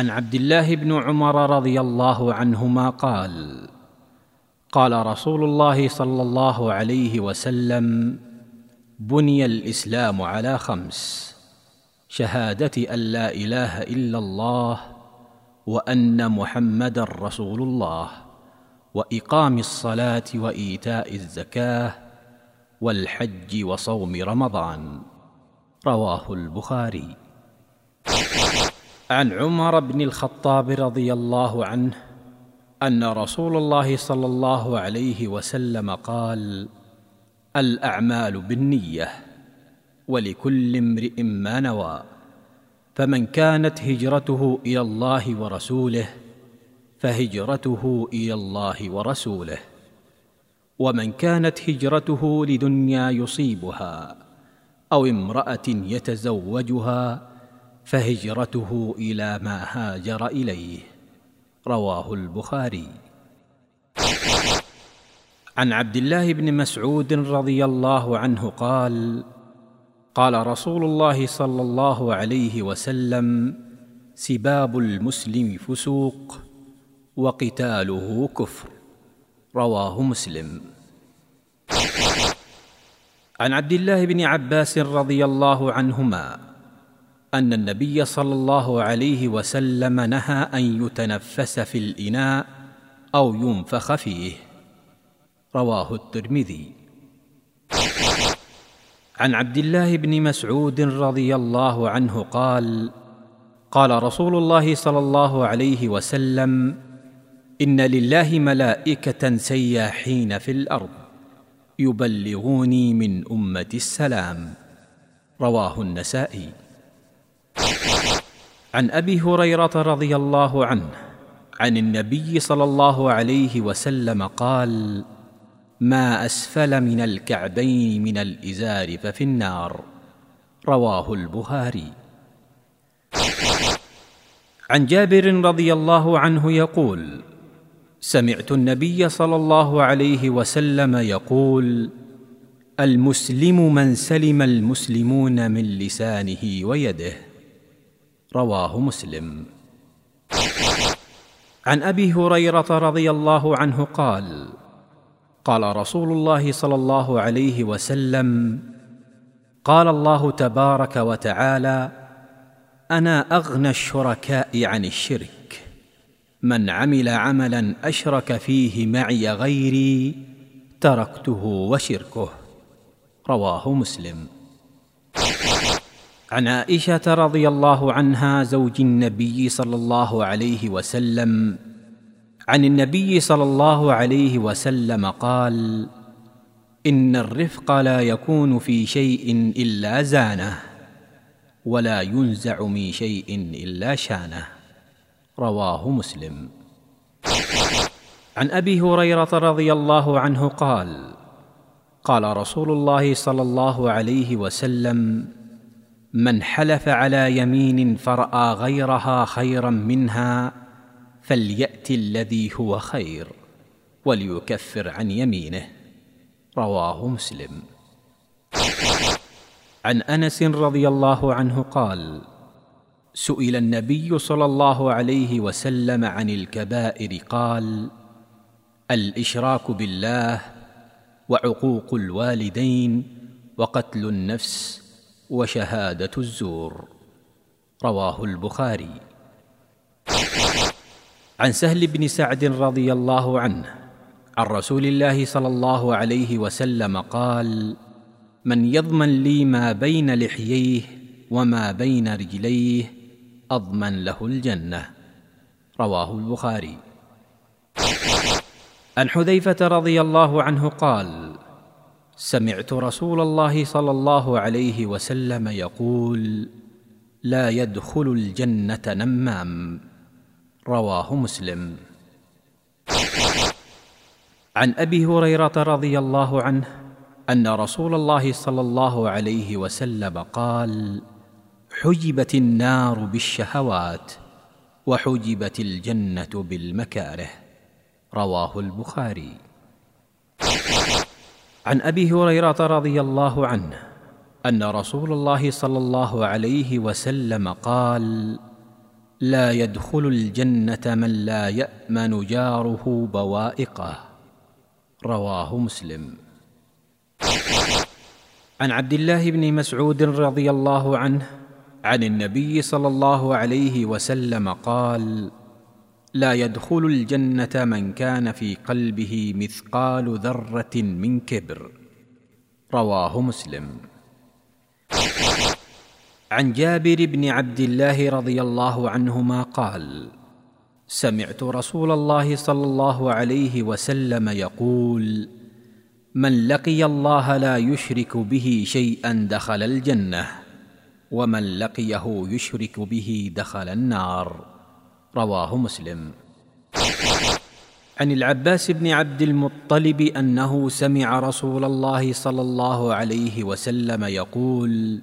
عن عبد الله بن عمر رضي الله عنهما قال قال رسول الله صلى الله عليه وسلم بني الإسلام على خمس شهادة أن لا إله إلا الله وأن محمدا رسول الله وإقام الصلاة وإيتاء الزكاة والحج وصوم رمضان. رواه البخاري. عن عمر بن الخطاب رضي الله عنه أن رسول الله صلى الله عليه وسلم قال الأعمال بالنية ولكل امرئ ما نوى فمن كانت هجرته إلى الله ورسوله فهجرته إلى الله ورسوله ومن كانت هجرته لدنيا يصيبها أو امرأة يتزوجها فهجرته إلى ما هاجر إليه. رواه البخاري. عن عبد الله بن مسعود رضي الله عنه قال قال رسول الله صلى الله عليه وسلم سباب المسلم فسوق وقتاله كفر. رواه مسلم. عن عبد الله بن عباس رضي الله عنهما أن النبي صلى الله عليه وسلم نهى أن يتنفس في الإناء أو ينفخ فيه. رواه الترمذي. عن عبد الله بن مسعود رضي الله عنه قال قال رسول الله صلى الله عليه وسلم إن لله ملائكة سياحين في الأرض يبلغوني من أمة السلام. رواه النسائي. عن أبي هريرة رضي الله عنه عن النبي صلى الله عليه وسلم قال ما أسفل من الكعبين من الإزار ففي النار. رواه البخاري. عن جابر رضي الله عنه يقول سمعت النبي صلى الله عليه وسلم يقول المسلم من سلم المسلمون من لسانه ويده. رواه مسلم. عن أبي هريرة رضي الله عنه قال قال رسول الله صلى الله عليه وسلم قال الله تبارك وتعالى أنا أغنى الشركاء عن الشرك. من عمل عملا أشرك فيه معي غيري تركته وشركه. رواه مسلم. عن عائشة رضي الله عنها زوج النبي صلى الله عليه وسلم. عن النبي صلى الله عليه وسلم قال إن الرفق لا يكون في شيء إلا زانه ولا ينزع من شيء إلا شانه. رواه مسلم. عن أبي هريرة رضي الله عنه قال قال رسول الله صلى الله عليه وسلم من حلف على يمين فرأى غيرها خيرا منها فليأت الذي هو خير وليكفر عن يمينه. رواه مسلم. عن أنس رضي الله عنه قال سئل النبي صلى الله عليه وسلم عن الكبائر قال الإشراك بالله وعقوق الوالدين وقتل النفس وشهادة الزور. رواه البخاري. عن سهل بن سعد رضي الله عنه عن رسول الله صلى الله عليه وسلم قال من يضمن لي ما بين لحييه وما بين رجليه أضمن له الجنة. رواه البخاري. عن حذيفة رضي الله عنه قال سمعت رسول الله صلى الله عليه وسلم يقول لا يدخل الجنة نمام. رواه مسلم. عن أبي هريرة رضي الله عنه أن رسول الله صلى الله عليه وسلم قال حجبت النار بالشهوات وحجبت الجنة بالمكاره. رواه البخاري. عن أبي هريرة رضي الله عنه أن رسول الله صلى الله عليه وسلم قال لا يدخل الجنة من لا يأمن جاره بوائقه. رواه مسلم. عن عبد الله بن مسعود رضي الله عنه عن النبي صلى الله عليه وسلم قال لا يدخل الجنة من كان في قلبه مثقال ذرة من كبر. رواه مسلم. عن جابر بن عبد الله رضي الله عنهما قال سمعت رسول الله صلى الله عليه وسلم يقول من لقي الله لا يشرك به شيئا دخل الجنة ومن لقيه يشرك به دخل النار رواه مسلم. عن العباس بن عبد المطلب أنه سمع رسول الله صلى الله عليه وسلم يقول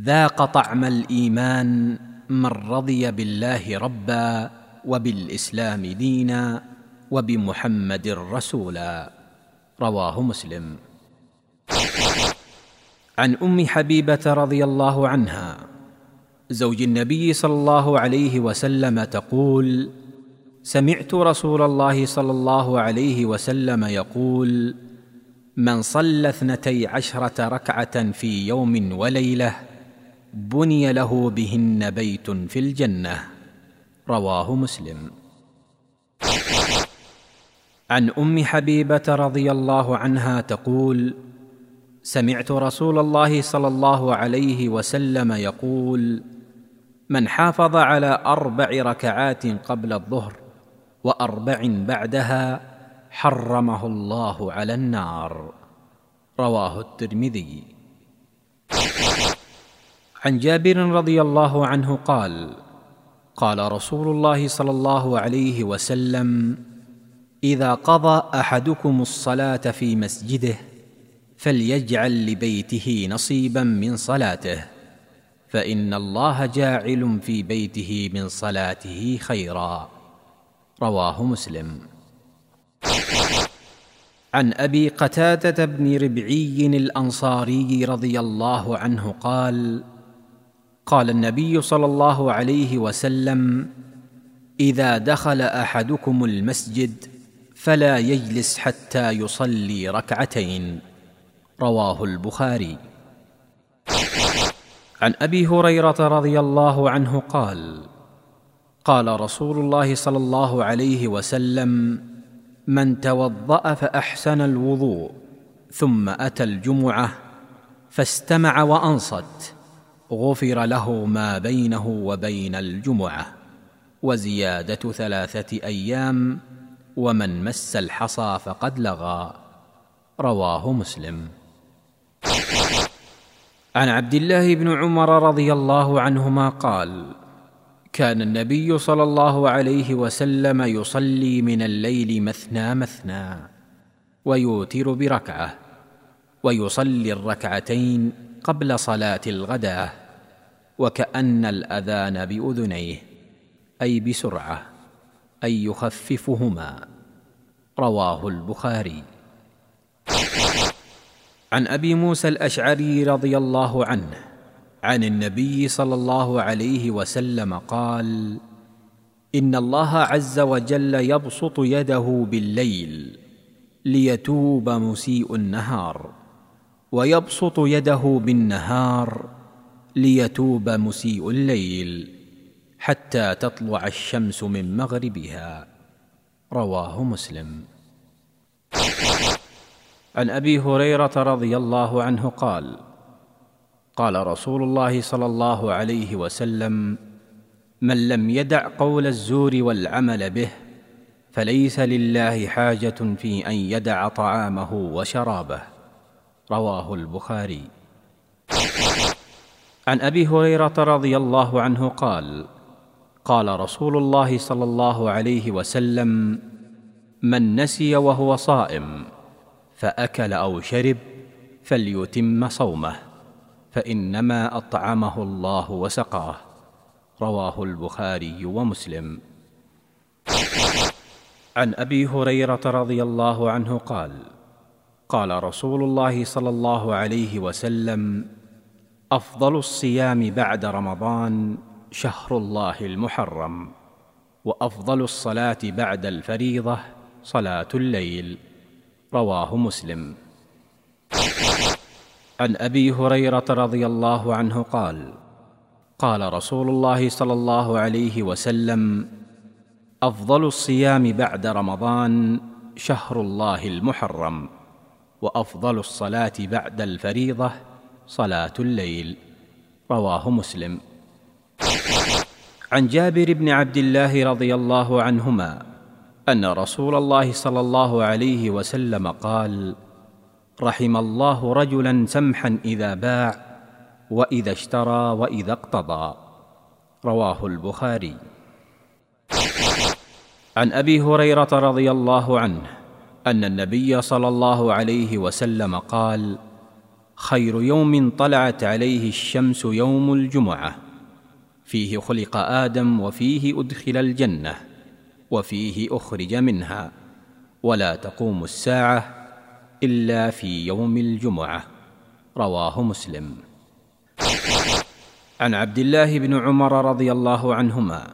ذاق طعم الإيمان من رضي بالله ربا وبالإسلام دينا وبمحمد رسولا رواه مسلم. عن أم حبيبة رضي الله عنها زوج النبي صلى الله عليه وسلم تقول سمعت رسول الله صلى الله عليه وسلم يقول من صلى اثنتي عشرة ركعة في يوم وليلة بني له بهن بيت في الجنة. رواه مسلم. عن أم حبيبة رضي الله عنها تقول سمعت رسول الله صلى الله عليه وسلم يقول من حافظ على أربع ركعات قبل الظهر وأربع بعدها حرمه الله على النار. رواه الترمذي. عن جابر رضي الله عنه قال قال رسول الله صلى الله عليه وسلم إذا قضى أحدكم الصلاة في مسجده فليجعل لبيته نصيبا من صلاته. فإن الله جاعل في بيته من صلاته خيرا. رواه مسلم. عن أبي قتادة بن ربعي الأنصاري رضي الله عنه قال قال النبي صلى الله عليه وسلم إذا دخل أحدكم المسجد فلا يجلس حتى يصلي ركعتين. رواه البخاري. عن أبي هريرة رضي الله عنه قال قال رسول الله صلى الله عليه وسلم من توضأ فأحسن الوضوء ثم أتى الجمعة فاستمع وأنصت غفر له ما بينه وبين الجمعة وزيادة ثلاثة أيام ومن مس الحصى فقد لغى. رواه مسلم. عن عبد الله بن عمر رضي الله عنهما قال كان النبي صلى الله عليه وسلم يصلي من الليل مثنى مثنى ويوتر بركعة ويصلي الركعتين قبل صلاة الغداة وكأن الأذان بأذنيه أي بسرعة أي يخففهما. رواه البخاري. عن أبي موسى الأشعري رضي الله عنه عن النبي صلى الله عليه وسلم قال إن الله عز وجل يبسط يده بالليل ليتوب مسيء النهار ويبسط يده بالنهار ليتوب مسيء الليل حتى تطلع الشمس من مغربها رواه مسلم. عن أبي هريرة رضي الله عنه قال قال رسول الله صلى الله عليه وسلم من لم يدع قول الزور والعمل به فليس لله حاجة في أن يدع طعامه وشرابه. رواه البخاري. عن أبي هريرة رضي الله عنه قال قال رسول الله صلى الله عليه وسلم من نسي وهو صائم فأكل أو شرب فليتم صومه فإنما أطعمه الله وسقاه رواه البخاري ومسلم. عن أبي هريرة رضي الله عنه قال قال رسول الله صلى الله عليه وسلم أفضل الصيام بعد رمضان شهر الله المحرم وأفضل الصلاة بعد الفريضة صلاة الليل. رواه مسلم. عن أبي هريرة رضي الله عنه قال قال رسول الله صلى الله عليه وسلم أفضل الصيام بعد رمضان شهر الله المحرم وأفضل الصلاة بعد الفريضة صلاة الليل. رواه مسلم. عن جابر بن عبد الله رضي الله عنهما أن رسول الله صلى الله عليه وسلم قال رحم الله رجلا سمحا إذا باع وإذا اشترى وإذا اقتضى رواه البخاري. عن أبي هريرة رضي الله عنه أن النبي صلى الله عليه وسلم قال خير يوم طلعت عليه الشمس يوم الجمعة فيه خلق آدم وفيه أدخل الجنة وفيه أخرج منها. ولا تقوم الساعة إلا في يوم الجمعة. رواه مسلم. عن عبد الله بن عمر رضي الله عنهما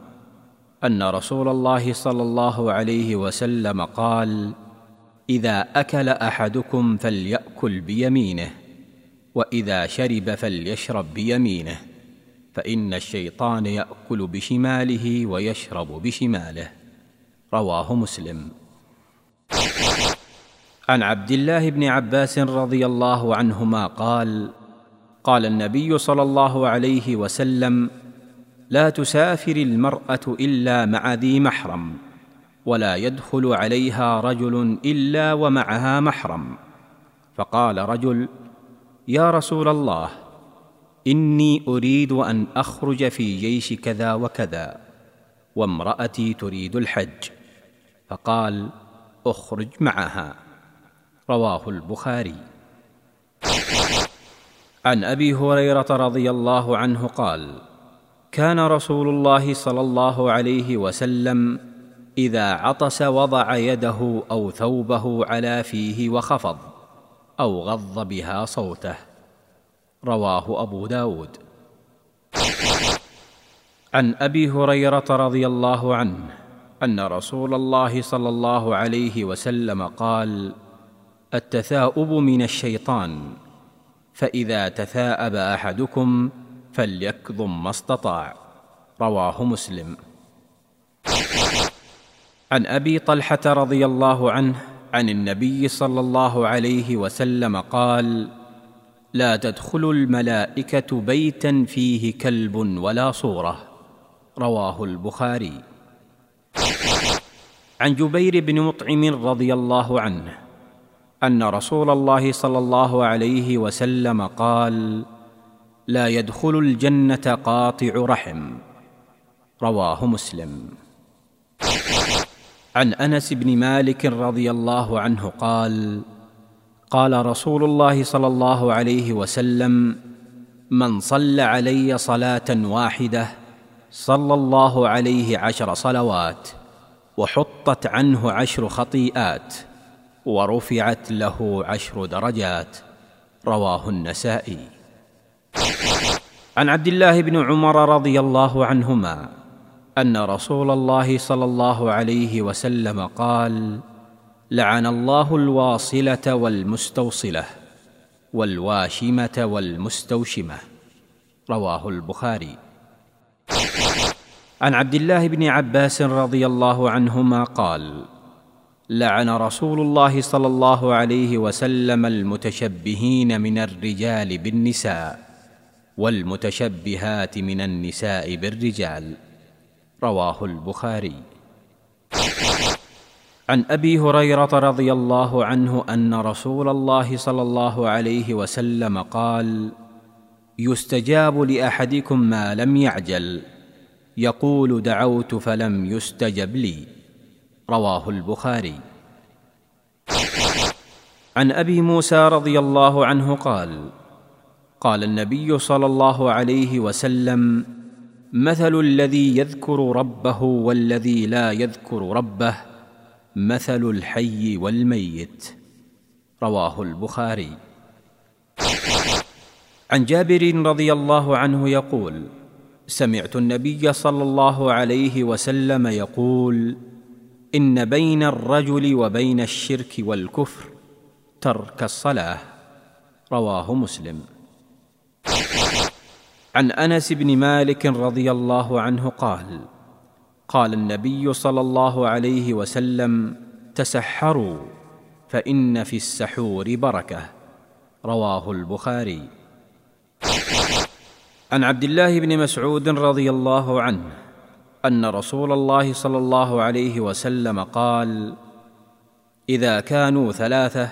أن رسول الله صلى الله عليه وسلم قال إذا أكل أحدكم فليأكل بيمينه وإذا شرب فليشرب بيمينه فإن الشيطان يأكل بشماله ويشرب بشماله. رواه مسلم. عن عبد الله بن عباس رضي الله عنهما قال قال النبي صلى الله عليه وسلم لا تسافر المرأة إلا مع ذي محرم ولا يدخل عليها رجل إلا ومعها محرم. فقال رجل يا رسول الله إني أريد أن أخرج في جيش كذا وكذا وامرأتي تريد الحج. فقال أخرج معها. رواه البخاري. عن أبي هريرة رضي الله عنه قال كان رسول الله صلى الله عليه وسلم إذا عطس وضع يده أو ثوبه على فيه وخفض أو غض بها صوته. رواه أبو داود. عن أبي هريرة رضي الله عنه أن رسول الله صلى الله عليه وسلم قال التثاؤب من الشيطان فإذا تثاءب أحدكم فليكظم ما استطاع. رواه مسلم. عن أبي طلحة رضي الله عنه عن النبي صلى الله عليه وسلم قال لا تدخل الملائكة بيتا فيه كلب ولا صورة. رواه البخاري. عن جبير بن مطعم رضي الله عنه أن رسول الله صلى الله عليه وسلم قال لا يدخل الجنة قاطع رحم رواه مسلم. عن أنس بن مالك رضي الله عنه قال قال رسول الله صلى الله عليه وسلم من صلى علي صلاة واحدة صلى الله عليه عشر صلوات وحطت عنه عشر خطيئات ورفعت له عشر درجات رواه النسائي. عن عبد الله بن عمر رضي الله عنهما أن رسول الله صلى الله عليه وسلم قال لعن الله الواصلة والمستوصلة والواشمة والمستوشمة. رواه البخاري. عن عبد الله بن عباس رضي الله عنهما قال لعن رسول الله صلى الله عليه وسلم المتشبهين من الرجال بالنساء والمتشبهات من النساء بالرجال. رواه البخاري. عن أبي هريرة رضي الله عنه أن رسول الله صلى الله عليه وسلم قال يستجاب لأحدكم ما لم يعجل. يقول دعوت فلم يستجب لي. رواه البخاري. عن أبي موسى رضي الله عنه قال قال النبي صلى الله عليه وسلم مثل الذي يذكر ربه والذي لا يذكر ربه مثل الحي والميت. رواه البخاري. عن جابر رضي الله عنه يقول سمعت النبي صلى الله عليه وسلم يقول إن بين الرجل وبين الشرك والكفر ترك الصلاة. رواه مسلم. عن أنس بن مالك رضي الله عنه قال قال النبي صلى الله عليه وسلم تسحروا فإن في السحور بركة. رواه البخاري. عن عبد الله بن مسعود رضي الله عنه أن رسول الله صلى الله عليه وسلم قال إذا كانوا ثلاثة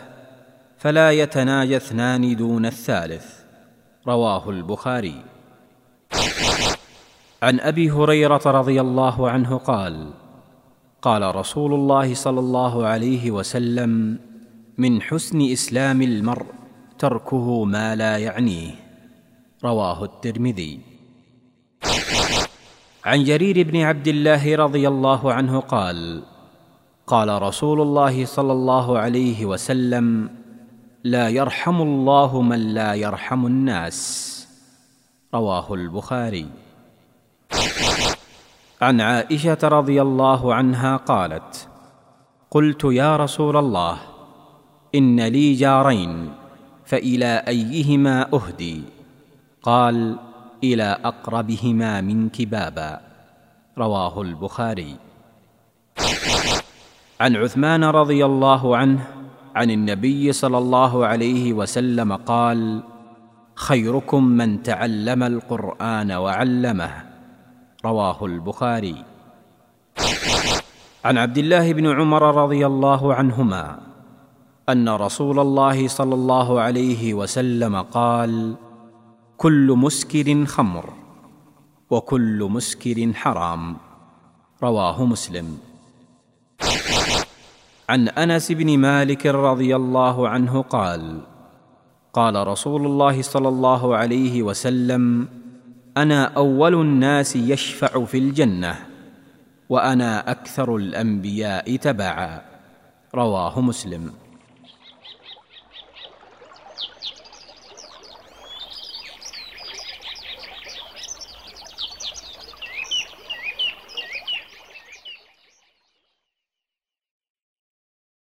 فلا يتناجى اثنان دون الثالث. رواه البخاري. عن أبي هريرة رضي الله عنه قال قال رسول الله صلى الله عليه وسلم من حسن إسلام المرء تركه ما لا يعنيه. رواه الترمذي. عن جرير بن عبد الله رضي الله عنه قال قال رسول الله صلى الله عليه وسلم لا يرحم الله من لا يرحم الناس رواه البخاري. عن عائشة رضي الله عنها قالت قلت يا رسول الله إن لي جارين فإلى أيهما أهدي؟ قال إلى أقربهما منك بابا رواه البخاري. عن عثمان رضي الله عنه عن النبي صلى الله عليه وسلم قال خيركم من تعلم القرآن وعلمه. رواه البخاري. عن عبد الله بن عمر رضي الله عنهما أن رسول الله صلى الله عليه وسلم قال كل مسكر خمر وكل مسكر حرام. رواه مسلم. عن أنس بن مالك رضي الله عنه قال قال رسول الله صلى الله عليه وسلم أنا أول الناس يشفع في الجنة وأنا أكثر الأنبياء تبعا. رواه مسلم.